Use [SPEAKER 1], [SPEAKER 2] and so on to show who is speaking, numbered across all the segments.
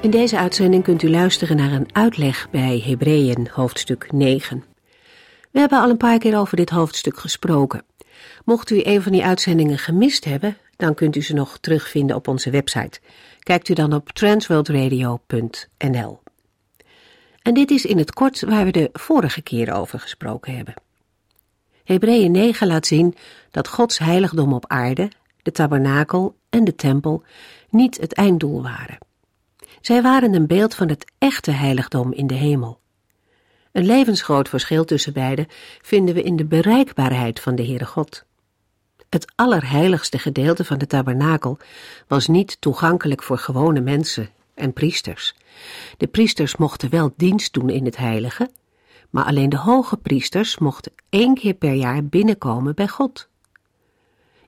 [SPEAKER 1] In deze uitzending kunt u luisteren naar een uitleg bij Hebreeën hoofdstuk 9. We hebben al een paar keer over dit hoofdstuk gesproken. Mocht u een van die uitzendingen gemist hebben, dan kunt u ze nog terugvinden op onze website. Kijkt u dan op transworldradio.nl. En dit is in het kort waar we de vorige keer over gesproken hebben. Hebreeën 9 laat zien dat Gods heiligdom op aarde, de tabernakel en de tempel niet het einddoel waren. Zij waren een beeld van het echte heiligdom in de hemel. Een levensgroot verschil tussen beide vinden we in de bereikbaarheid van de Heere God. Het allerheiligste gedeelte van de tabernakel was niet toegankelijk voor gewone mensen en priesters. De priesters mochten wel dienst doen in het heilige, maar alleen de hoge priesters mochten één keer per jaar binnenkomen bij God.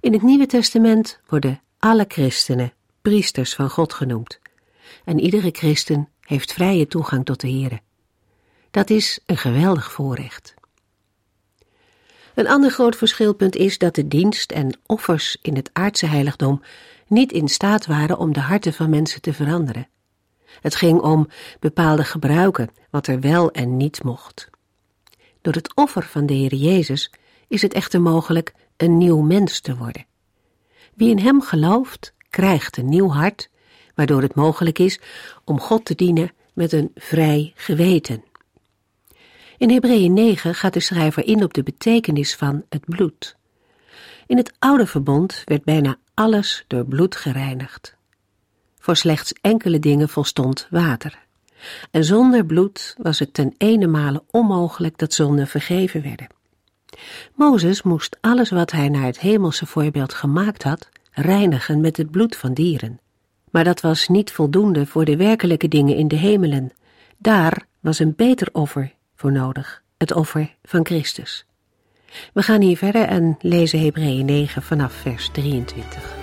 [SPEAKER 1] In het Nieuwe Testament worden alle christenen priesters van God genoemd en iedere christen heeft vrije toegang tot de Here. Dat is een geweldig voorrecht. Een ander groot verschilpunt is dat de dienst en offers in het aardse heiligdom niet in staat waren om de harten van mensen te veranderen. Het ging om bepaalde gebruiken, wat er wel en niet mocht. Door het offer van de Heer Jezus is het echter mogelijk een nieuw mens te worden. Wie in Hem gelooft, krijgt een nieuw hart waardoor het mogelijk is om God te dienen met een vrij geweten. In Hebreeën 9 gaat de schrijver in op de betekenis van het bloed. In het oude verbond werd bijna alles door bloed gereinigd. Voor slechts enkele dingen volstond water. En zonder bloed was het ten ene onmogelijk dat zonden vergeven werden. Mozes moest alles wat hij naar het hemelse voorbeeld gemaakt had, reinigen met het bloed van dieren. Maar dat was niet voldoende voor de werkelijke dingen in de hemelen. Daar was een beter offer voor nodig, het offer van Christus. We gaan hier verder en lezen Hebreeën 9 vanaf vers 23.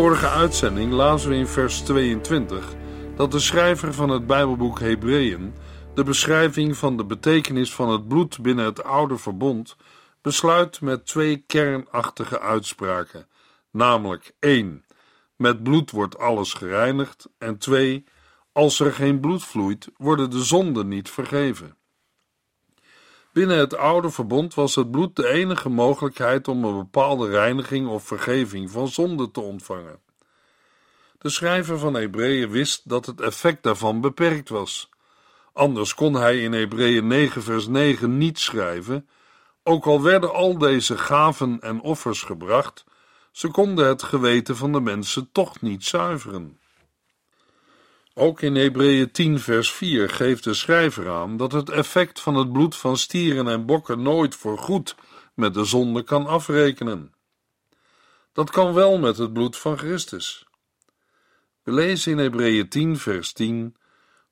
[SPEAKER 2] Vorige uitzending lazen we in vers 22 dat de schrijver van het Bijbelboek Hebreeën de beschrijving van de betekenis van het bloed binnen het oude verbond besluit met twee kernachtige uitspraken, namelijk 1. Met bloed wordt alles gereinigd en 2. Als er geen bloed vloeit, worden de zonden niet vergeven. Binnen het oude verbond was het bloed de enige mogelijkheid om een bepaalde reiniging of vergeving van zonde te ontvangen. De schrijver van Hebreeën wist dat het effect daarvan beperkt was. Anders kon hij in Hebreeën 9 vers 9 niet schrijven, ook al werden al deze gaven en offers gebracht, ze konden het geweten van de mensen toch niet zuiveren. Ook in Hebreeën 10 vers 4 geeft de schrijver aan dat het effect van het bloed van stieren en bokken nooit voor goed met de zonde kan afrekenen. Dat kan wel met het bloed van Christus. We lezen in Hebreeën 10 vers 10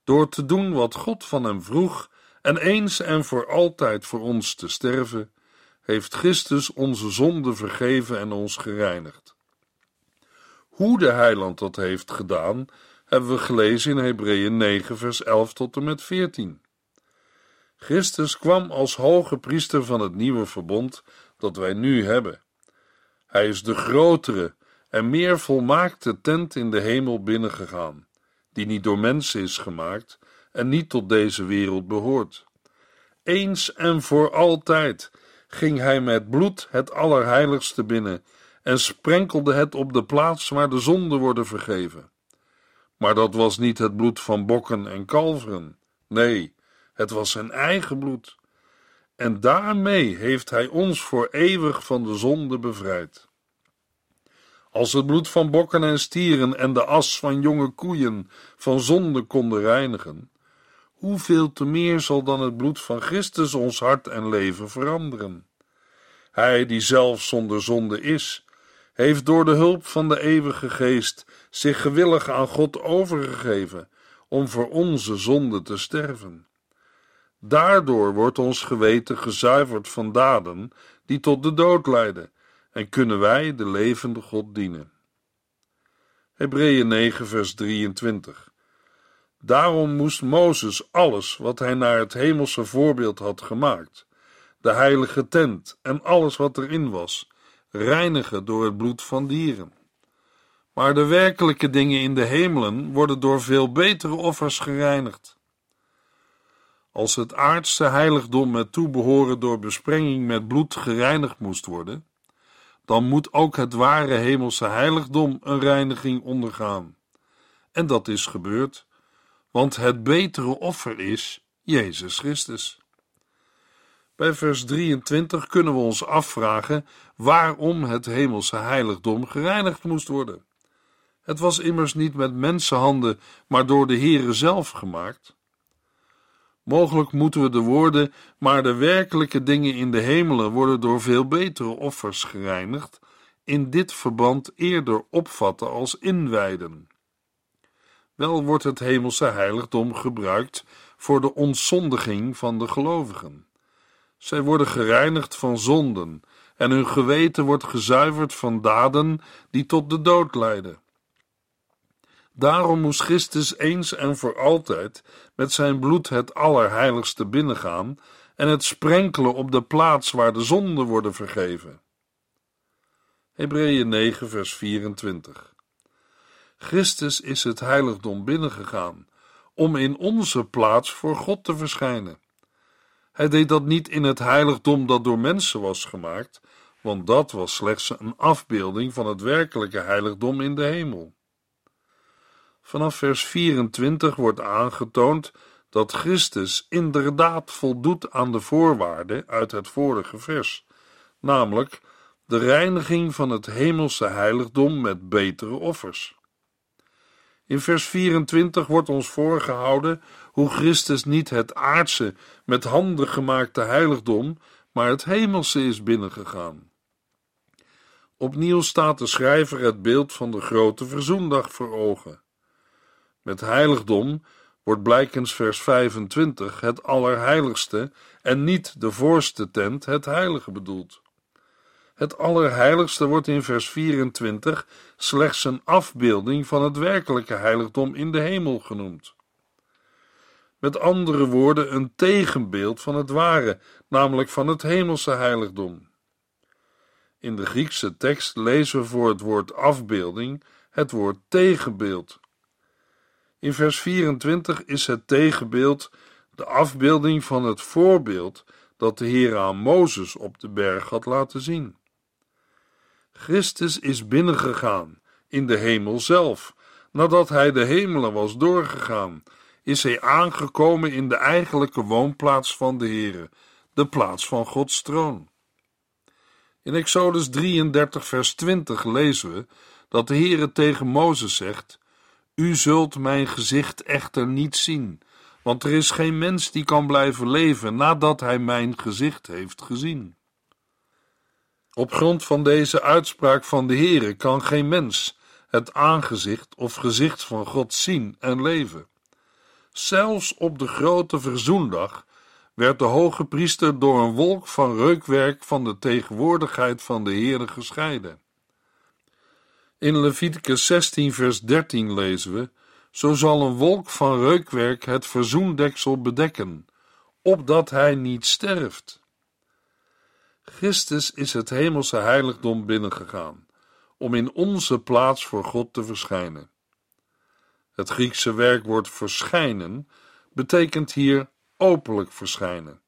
[SPEAKER 2] door te doen wat God van hem vroeg en eens en voor altijd voor ons te sterven, heeft Christus onze zonde vergeven en ons gereinigd. Hoe de heiland dat heeft gedaan, hebben we gelezen in Hebreeën 9, vers 11 tot en met 14. Christus kwam als hoge priester van het nieuwe verbond dat wij nu hebben. Hij is de grotere en meer volmaakte tent in de hemel binnengegaan, die niet door mensen is gemaakt en niet tot deze wereld behoort. Eens en voor altijd ging hij met bloed het Allerheiligste binnen en sprenkelde het op de plaats waar de zonden worden vergeven. Maar dat was niet het bloed van bokken en kalveren. Nee, het was zijn eigen bloed. En daarmee heeft hij ons voor eeuwig van de zonde bevrijd. Als het bloed van bokken en stieren en de as van jonge koeien van zonde konden reinigen, hoeveel te meer zal dan het bloed van Christus ons hart en leven veranderen? Hij die zelf zonder zonde is, heeft door de hulp van de eeuwige geest zich gewillig aan God overgegeven om voor onze zonde te sterven. Daardoor wordt ons geweten gezuiverd van daden die tot de dood leiden en kunnen wij de levende God dienen. Hebreeën 9 vers 23 Daarom moest Mozes alles wat hij naar het hemelse voorbeeld had gemaakt, de heilige tent en alles wat erin was, reinigen door het bloed van dieren. Maar de werkelijke dingen in de hemelen worden door veel betere offers gereinigd. Als het aardse heiligdom met toebehoren door besprenging met bloed gereinigd moest worden, dan moet ook het ware hemelse heiligdom een reiniging ondergaan. En dat is gebeurd, want het betere offer is Jezus Christus. Bij vers 23 kunnen we ons afvragen waarom het hemelse heiligdom gereinigd moest worden. Het was immers niet met mensenhanden, maar door de Heere zelf gemaakt. Mogelijk moeten we de woorden, maar de werkelijke dingen in de hemelen worden door veel betere offers gereinigd, in dit verband eerder opvatten als inwijden. Wel wordt het hemelse heiligdom gebruikt voor de ontzondiging van de gelovigen. Zij worden gereinigd van zonden en hun geweten wordt gezuiverd van daden die tot de dood leiden. Daarom moest Christus eens en voor altijd met zijn bloed het Allerheiligste binnengaan en het sprenkelen op de plaats waar de zonden worden vergeven. Hebreeën 9, vers 24. Christus is het heiligdom binnengegaan om in onze plaats voor God te verschijnen. Hij deed dat niet in het heiligdom dat door mensen was gemaakt, want dat was slechts een afbeelding van het werkelijke heiligdom in de hemel. Vanaf vers 24 wordt aangetoond dat Christus inderdaad voldoet aan de voorwaarden uit het vorige vers, namelijk de reiniging van het hemelse heiligdom met betere offers. In vers 24 wordt ons voorgehouden hoe Christus niet het aardse, met handen gemaakte heiligdom, maar het hemelse is binnengegaan. Opnieuw staat de schrijver het beeld van de grote verzoendag voor ogen. Met heiligdom wordt blijkens vers 25 het allerheiligste en niet de voorste tent het heilige bedoeld. Het allerheiligste wordt in vers 24 slechts een afbeelding van het werkelijke heiligdom in de hemel genoemd. Met andere woorden, een tegenbeeld van het ware, namelijk van het hemelse heiligdom. In de Griekse tekst lezen we voor het woord afbeelding het woord tegenbeeld. In vers 24 is het tegenbeeld de afbeelding van het voorbeeld dat de Heer aan Mozes op de berg had laten zien. Christus is binnengegaan in de hemel zelf. Nadat hij de hemelen was doorgegaan, is hij aangekomen in de eigenlijke woonplaats van de Heere, de plaats van Gods troon. In Exodus 33, vers 20 lezen we dat de Heere tegen Mozes zegt: U zult mijn gezicht echter niet zien, want er is geen mens die kan blijven leven nadat hij mijn gezicht heeft gezien. Op grond van deze uitspraak van de Heere kan geen mens het aangezicht of gezicht van God zien en leven. Zelfs op de grote verzoendag werd de hoge priester door een wolk van reukwerk van de tegenwoordigheid van de Heere gescheiden. In Leviticus 16 vers 13 lezen we, zo zal een wolk van reukwerk het verzoendeksel bedekken, opdat hij niet sterft. Christus is het hemelse heiligdom binnengegaan, om in onze plaats voor God te verschijnen. Het Griekse werkwoord verschijnen betekent hier openlijk verschijnen.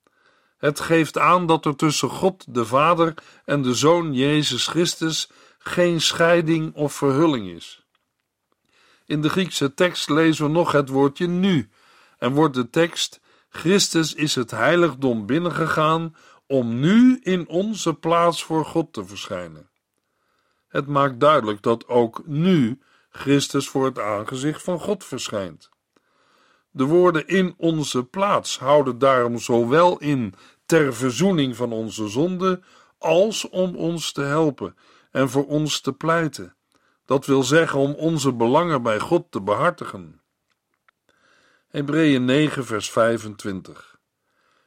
[SPEAKER 2] Het geeft aan dat er tussen God de Vader en de Zoon Jezus Christus geen scheiding of verhulling is. In de Griekse tekst lezen we nog het woordje nu en wordt de tekst Christus is het heiligdom binnengegaan om nu in onze plaats voor God te verschijnen. Het maakt duidelijk dat ook nu Christus voor het aangezicht van God verschijnt. De woorden in onze plaats houden daarom zowel in ter verzoening van onze zonde als om ons te helpen en voor ons te pleiten. Dat wil zeggen om onze belangen bij God te behartigen. Hebreeën 9, vers 25.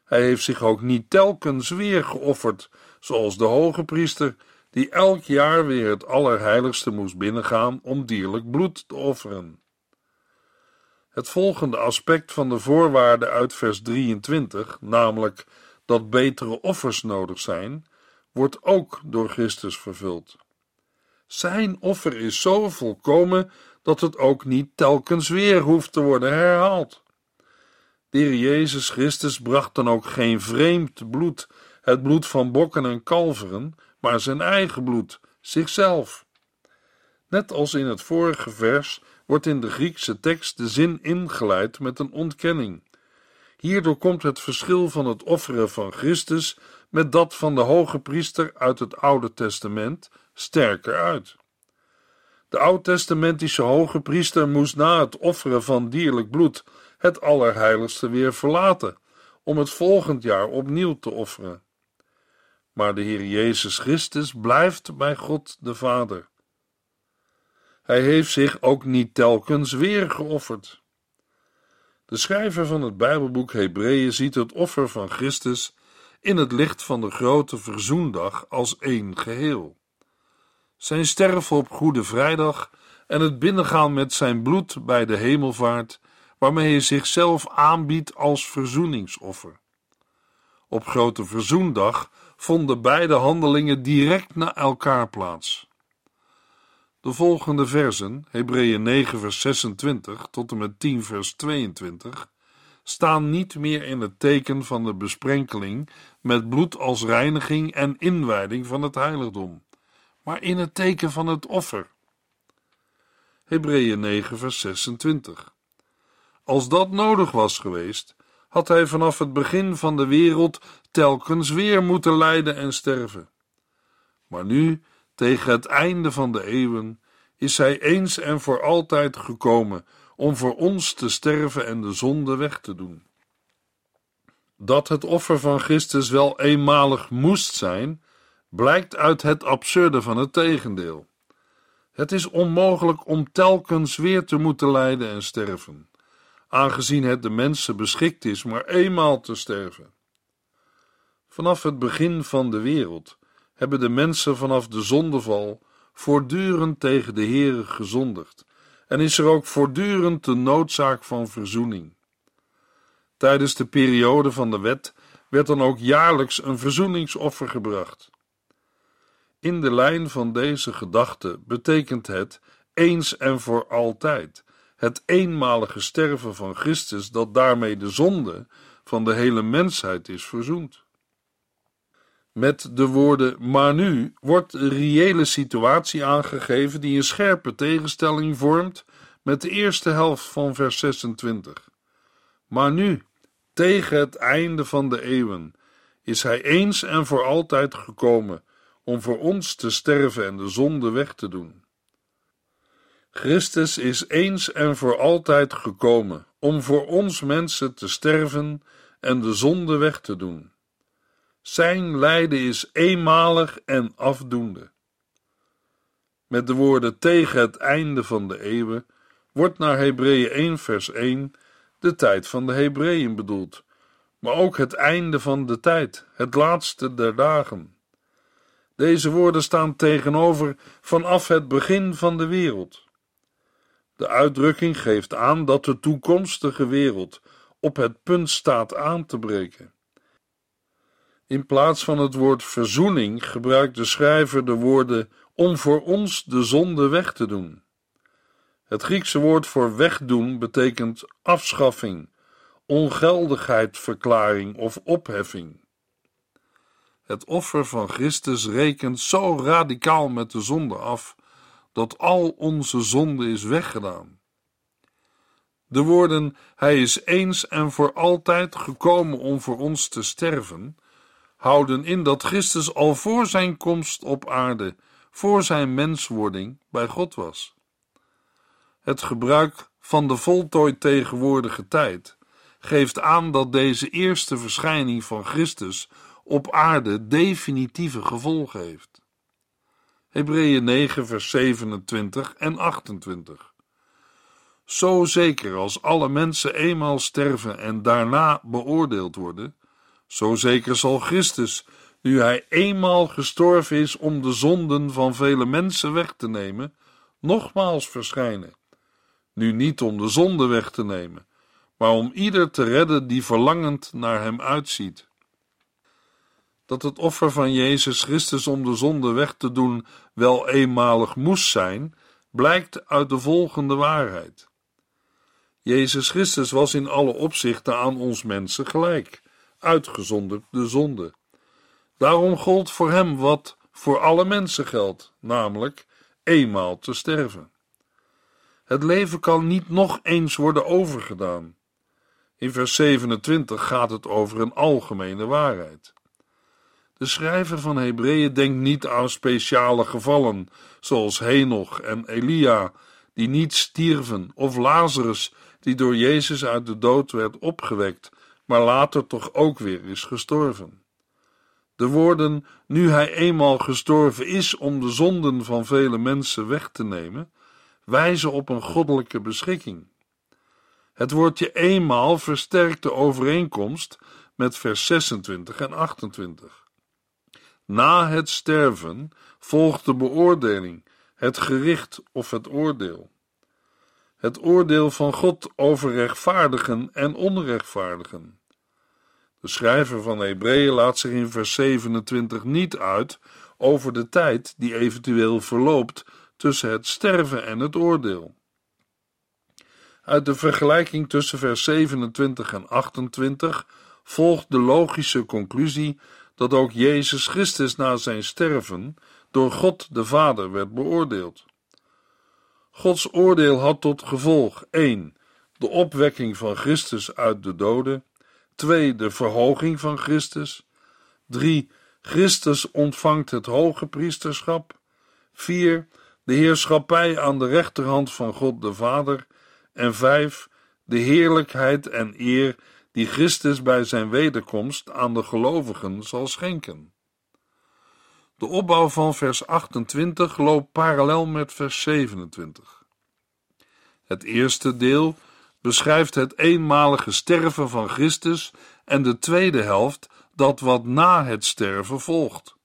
[SPEAKER 2] Hij heeft zich ook niet telkens weer geofferd, zoals de hoge priester, die elk jaar weer het Allerheiligste moest binnengaan om dierlijk bloed te offeren. Het volgende aspect van de voorwaarden uit vers 23, namelijk dat betere offers nodig zijn, wordt ook door Christus vervuld. Zijn offer is zo volkomen dat het ook niet telkens weer hoeft te worden herhaald. De Heer Jezus Christus bracht dan ook geen vreemd bloed, het bloed van bokken en kalveren, maar zijn eigen bloed, zichzelf. Net als in het vorige vers wordt in de Griekse tekst de zin ingeleid met een ontkenning. Hierdoor komt het verschil van het offeren van Christus met dat van de hoge priester uit het Oude Testament sterker uit. De oud-testamentische hoge priester moest na het offeren van dierlijk bloed het Allerheiligste weer verlaten, om het volgend jaar opnieuw te offeren. Maar de Heer Jezus Christus blijft bij God de Vader. Hij heeft zich ook niet telkens weer geofferd. De schrijver van het Bijbelboek Hebreeën ziet het offer van Christus in het licht van de grote verzoendag als één geheel. Zijn sterven op Goede Vrijdag en het binnengaan met zijn bloed bij de hemelvaart, waarmee hij zichzelf aanbiedt als verzoeningsoffer. Op Grote Verzoendag vonden beide handelingen direct na elkaar plaats. De volgende versen, Hebreeën 9 vers 26 tot en met 10 vers 22, staan niet meer in het teken van de besprenkeling met bloed als reiniging en inwijding van het heiligdom, maar in het teken van het offer. Hebreeën 9 vers 26 Als dat nodig was geweest, had hij vanaf het begin van de wereld telkens weer moeten lijden en sterven. Maar nu, tegen het einde van de eeuwen, is hij eens en voor altijd gekomen om voor ons te sterven en de zonde weg te doen. Dat het offer van Christus wel eenmalig moest zijn, blijkt uit het absurde van het tegendeel. Het is onmogelijk om telkens weer te moeten lijden en sterven, aangezien het de mensen beschikt is maar eenmaal te sterven. Vanaf het begin van de wereld hebben de mensen vanaf de zondeval voortdurend tegen de Heere gezondigd en is er ook voortdurend de noodzaak van verzoening. Tijdens de periode van de wet werd dan ook jaarlijks een verzoeningsoffer gebracht. In de lijn van deze gedachte betekent het eens en voor altijd het eenmalige sterven van Christus dat daarmee de zonde van de hele mensheid is verzoend. Met de woorden maar nu wordt de reële situatie aangegeven die een scherpe tegenstelling vormt met de eerste helft van vers 26. Maar nu, tegen het einde van de eeuwen, is hij eens en voor altijd gekomen om voor ons te sterven en de zonde weg te doen. Christus is eens en voor altijd gekomen om voor ons mensen te sterven en de zonde weg te doen. Zijn lijden is eenmalig en afdoende. Met de woorden tegen het einde van de eeuwen wordt naar Hebreeën 1 vers 1 de tijd van de Hebreeën bedoeld, maar ook het einde van de tijd, het laatste der dagen. Deze woorden staan tegenover vanaf het begin van de wereld. De uitdrukking geeft aan dat de toekomstige wereld op het punt staat aan te breken. In plaats van het woord verzoening gebruikt de schrijver de woorden om voor ons de zonde weg te doen. Het Griekse woord voor wegdoen betekent afschaffing, ongeldigheidverklaring of opheffing. Het offer van Christus rekent zo radicaal met de zonde af dat al onze zonde is weggedaan. De woorden: Hij is eens en voor altijd gekomen om voor ons te sterven, houden in dat Christus al voor zijn komst op aarde, voor zijn menswording, bij God was. Het gebruik van de voltooid tegenwoordige tijd geeft aan dat deze eerste verschijning van Christus op aarde definitieve gevolgen heeft. Hebreeën 9, vers 27 en 28. Zo zeker als alle mensen eenmaal sterven en daarna beoordeeld worden, zo zeker zal Christus, nu hij eenmaal gestorven is om de zonden van vele mensen weg te nemen, nogmaals verschijnen. Nu niet om de zonde weg te nemen, maar om ieder te redden die verlangend naar hem uitziet. Dat het offer van Jezus Christus om de zonde weg te doen wel eenmalig moest zijn, blijkt uit de volgende waarheid. Jezus Christus was in alle opzichten aan ons mensen gelijk, uitgezonderd de zonde. Daarom gold voor hem wat voor alle mensen geldt, namelijk eenmaal te sterven. Het leven kan niet nog eens worden overgedaan. In vers 27 gaat het over een algemene waarheid. De schrijver van Hebreeën denkt niet aan speciale gevallen, zoals Henoch en Elia, die niet stierven, of Lazarus, die door Jezus uit de dood werd opgewekt, maar later toch ook weer is gestorven. De woorden, nu hij eenmaal gestorven is om de zonden van vele mensen weg te nemen, wijzen op een goddelijke beschikking. Het woordje eenmaal versterkt de overeenkomst met vers 26 en 28. Na het sterven volgt de beoordeling, het gericht of het oordeel. Het oordeel van God over rechtvaardigen en onrechtvaardigen. De schrijver van Hebreeën laat zich in vers 27 niet uit over de tijd die eventueel verloopt tussen het sterven en het oordeel. Uit de vergelijking tussen vers 27 en 28 volgt de logische conclusie dat ook Jezus Christus na zijn sterven door God de Vader werd beoordeeld. Gods oordeel had tot gevolg 1. de opwekking van Christus uit de doden, 2. de verhoging van Christus, 3. Christus ontvangt het hoge priesterschap, 4. de heerschappij aan de rechterhand van God de Vader en 5. de heerlijkheid en eer die Christus bij zijn wederkomst aan de gelovigen zal schenken. De opbouw van vers 28 loopt parallel met vers 27. Het eerste deel beschrijft het eenmalige sterven van Christus en de tweede helft dat wat na het sterven volgt.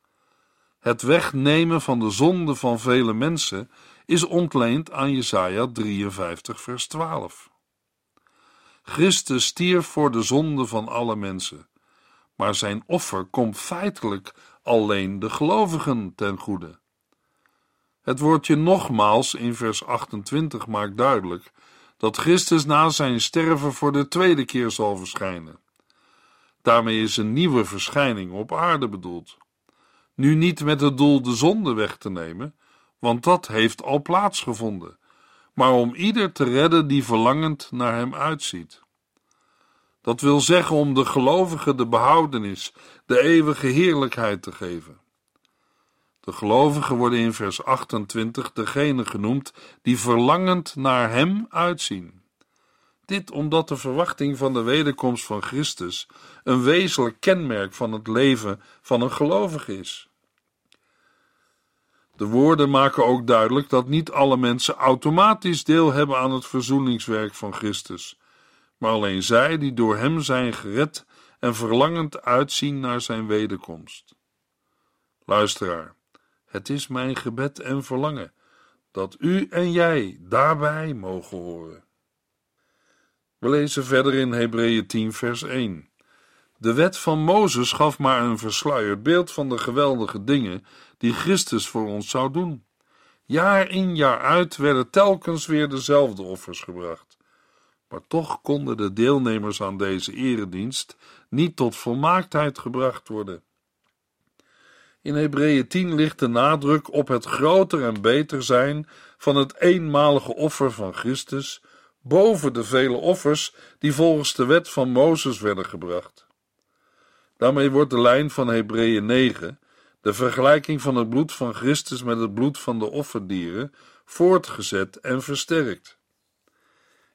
[SPEAKER 2] Het wegnemen van de zonde van vele mensen is ontleend aan Jesaja 53 vers 12. Christus stierf voor de zonde van alle mensen, maar zijn offer komt feitelijk alleen de gelovigen ten goede. Het woordje nogmaals in vers 28 maakt duidelijk dat Christus na zijn sterven voor de tweede keer zal verschijnen. Daarmee is een nieuwe verschijning op aarde bedoeld. Nu niet met het doel de zonde weg te nemen, want dat heeft al plaatsgevonden, maar om ieder te redden die verlangend naar hem uitziet. Dat wil zeggen om de gelovigen de behoudenis, de eeuwige heerlijkheid te geven. De gelovigen worden in vers 28 degene genoemd die verlangend naar Hem uitzien. Dit omdat de verwachting van de wederkomst van Christus een wezenlijk kenmerk van het leven van een gelovige is. De woorden maken ook duidelijk dat niet alle mensen automatisch deel hebben aan het verzoeningswerk van Christus, maar alleen zij die door Hem zijn gered en verlangend uitzien naar Zijn wederkomst. Luisteraar, het is mijn gebed en verlangen dat u en jij daarbij mogen horen. We lezen verder in Hebreeën 10, vers 1. De wet van Mozes gaf maar een versluierd beeld van de geweldige dingen die Christus voor ons zou doen. Jaar in jaar uit werden telkens weer dezelfde offers gebracht. Maar toch konden de deelnemers aan deze eredienst niet tot volmaaktheid gebracht worden. In Hebreeën 10 ligt de nadruk op het groter en beter zijn van het eenmalige offer van Christus boven de vele offers die volgens de wet van Mozes werden gebracht. Daarmee wordt de lijn van Hebreeën 9, de vergelijking van het bloed van Christus met het bloed van de offerdieren, voortgezet en versterkt.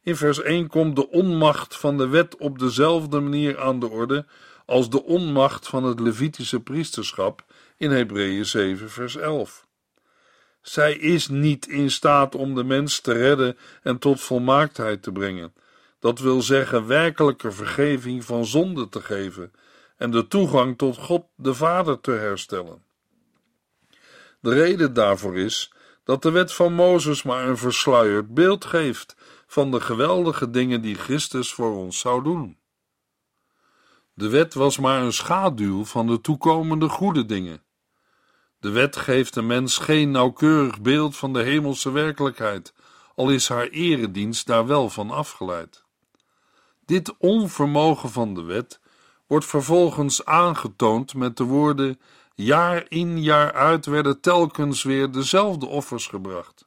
[SPEAKER 2] In vers 1 komt de onmacht van de wet op dezelfde manier aan de orde als de onmacht van het Levitische priesterschap in Hebreeën 7, vers 11. Zij is niet in staat om de mens te redden en tot volmaaktheid te brengen. Dat wil zeggen werkelijke vergeving van zonde te geven en de toegang tot God de Vader te herstellen. De reden daarvoor is dat de wet van Mozes maar een versluierd beeld geeft van de geweldige dingen die Christus voor ons zou doen. De wet was maar een schaduw van de toekomende goede dingen. De wet geeft de mens geen nauwkeurig beeld van de hemelse werkelijkheid, al is haar eredienst daar wel van afgeleid. Dit onvermogen van de wet wordt vervolgens aangetoond met de woorden: jaar in jaar uit werden telkens weer dezelfde offers gebracht.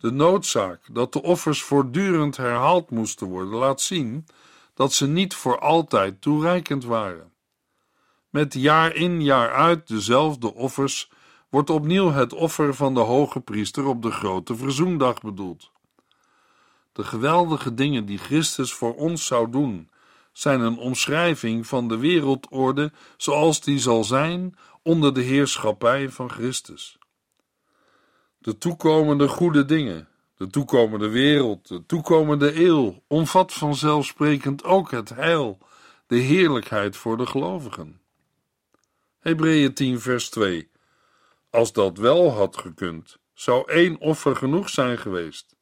[SPEAKER 2] De noodzaak dat de offers voortdurend herhaald moesten worden, laat zien dat ze niet voor altijd toereikend waren. Met jaar in jaar uit dezelfde offers wordt opnieuw het offer van de hoge priester op de grote verzoendag bedoeld. De geweldige dingen die Christus voor ons zou doen, zijn een omschrijving van de wereldorde zoals die zal zijn onder de heerschappij van Christus. De toekomende goede dingen, de toekomende wereld, de toekomende eeuw, omvat vanzelfsprekend ook het heil, de heerlijkheid voor de gelovigen. Hebreeën 10, vers 2. Als dat wel had gekund, zou één offer genoeg zijn geweest.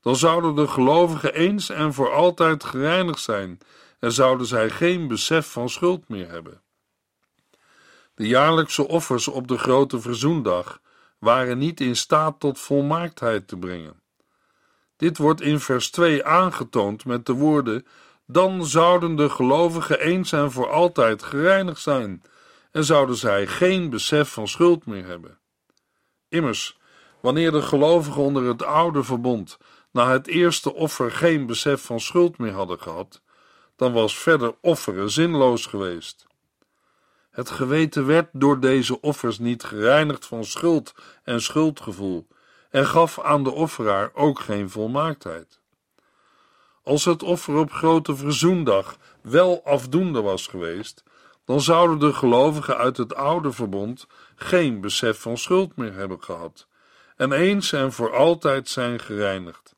[SPEAKER 2] Dan zouden de gelovigen eens en voor altijd gereinigd zijn en zouden zij geen besef van schuld meer hebben. De jaarlijkse offers op de grote verzoendag waren niet in staat tot volmaaktheid te brengen. Dit wordt in vers 2 aangetoond met de woorden: Dan zouden de gelovigen eens en voor altijd gereinigd zijn en zouden zij geen besef van schuld meer hebben. Immers, wanneer de gelovigen onder het oude verbond na het eerste offer geen besef van schuld meer hadden gehad, dan was verder offeren zinloos geweest. Het geweten werd door deze offers niet gereinigd van schuld en schuldgevoel en gaf aan de offeraar ook geen volmaaktheid. Als het offer op grote verzoendag wel afdoende was geweest, dan zouden de gelovigen uit het oude verbond geen besef van schuld meer hebben gehad en eens en voor altijd zijn gereinigd.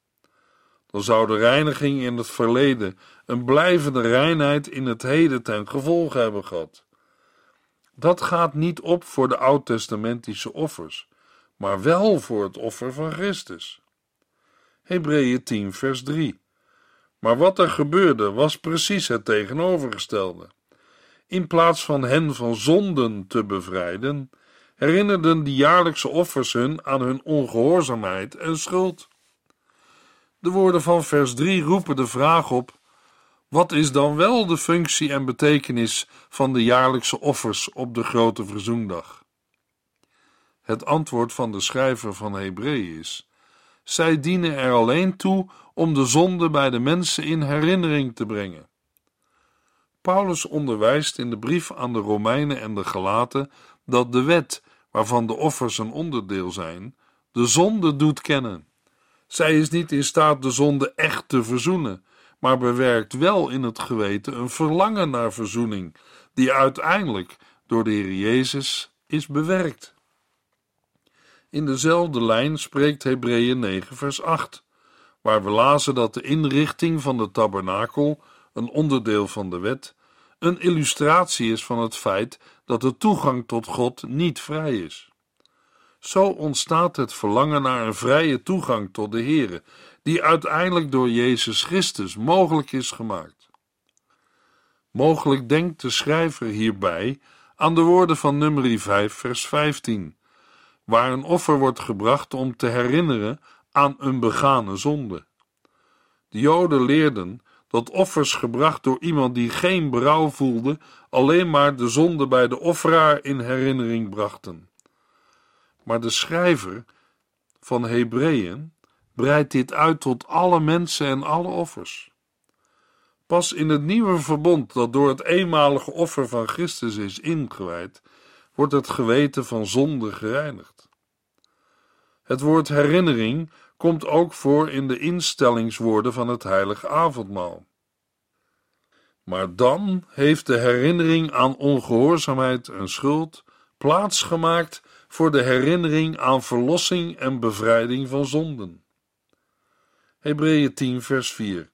[SPEAKER 2] Dan zou de reiniging in het verleden een blijvende reinheid in het heden ten gevolge hebben gehad. Dat gaat niet op voor de oud-testamentische offers, maar wel voor het offer van Christus. Hebreeën 10, vers 3. Maar wat er gebeurde was precies het tegenovergestelde. In plaats van hen van zonden te bevrijden, herinnerden die jaarlijkse offers hun aan hun ongehoorzaamheid en schuld. De woorden van vers 3 roepen de vraag op: wat is dan wel de functie en betekenis van de jaarlijkse offers op de grote verzoendag? Het antwoord van de schrijver van Hebreeën is: zij dienen er alleen toe om de zonde bij de mensen in herinnering te brengen. Paulus onderwijst in de brief aan de Romeinen en de Galaten dat de wet, waarvan de offers een onderdeel zijn, de zonde doet kennen. Zij is niet in staat de zonde echt te verzoenen, maar bewerkt wel in het geweten een verlangen naar verzoening, die uiteindelijk door de Heer Jezus is bewerkt. In dezelfde lijn spreekt Hebreeën 9, vers 8, waar we lazen dat de inrichting van de tabernakel, een onderdeel van de wet, een illustratie is van het feit dat de toegang tot God niet vrij is. Zo ontstaat het verlangen naar een vrije toegang tot de Heere, die uiteindelijk door Jezus Christus mogelijk is gemaakt. Mogelijk denkt de schrijver hierbij aan de woorden van nummer 5, vers 15, waar een offer wordt gebracht om te herinneren aan een begane zonde. De Joden leerden dat offers gebracht door iemand die geen berouw voelde, alleen maar de zonde bij de offeraar in herinnering brachten. Maar de schrijver van Hebreeën breidt dit uit tot alle mensen en alle offers. Pas in het nieuwe verbond dat door het eenmalige offer van Christus is ingewijd, wordt het geweten van zonde gereinigd. Het woord herinnering komt ook voor in de instellingswoorden van het heilige avondmaal. Maar dan heeft de herinnering aan ongehoorzaamheid en schuld plaatsgemaakt voor de herinnering aan verlossing en bevrijding van zonden. Hebreeën 10 vers 4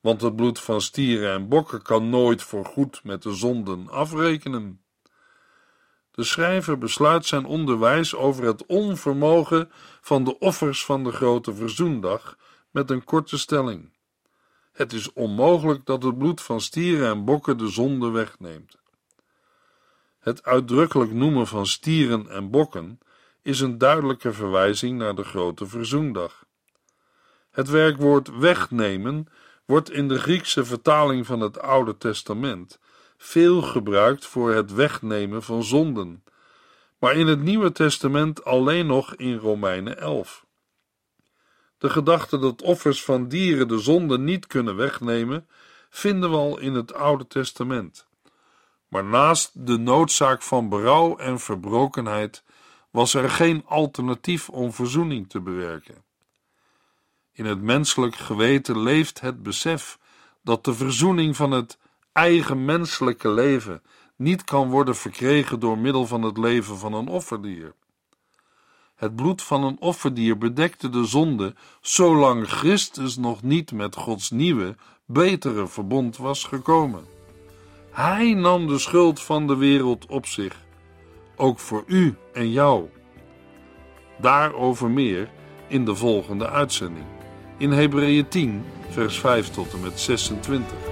[SPEAKER 2] Want het bloed van stieren en bokken kan nooit voor goed met de zonden afrekenen. De schrijver besluit zijn onderwijs over het onvermogen van de offers van de grote verzoendag met een korte stelling. Het is onmogelijk dat het bloed van stieren en bokken de zonde wegneemt. Het uitdrukkelijk noemen van stieren en bokken is een duidelijke verwijzing naar de grote verzoendag. Het werkwoord wegnemen wordt in de Griekse vertaling van het Oude Testament veel gebruikt voor het wegnemen van zonden, maar in het Nieuwe Testament alleen nog in Romeinen 11. De gedachte dat offers van dieren de zonde niet kunnen wegnemen, vinden we al in het Oude Testament. Maar naast de noodzaak van berouw en verbrokenheid was er geen alternatief om verzoening te bewerken. In het menselijk geweten leeft het besef dat de verzoening van het eigen menselijke leven niet kan worden verkregen door middel van het leven van een offerdier. Het bloed van een offerdier bedekte de zonde zolang Christus nog niet met Gods nieuwe, betere verbond was gekomen. Hij nam de schuld van de wereld op zich, ook voor u en jou. Daarover meer in de volgende uitzending. In Hebreeën 10, vers 5 tot en met 26.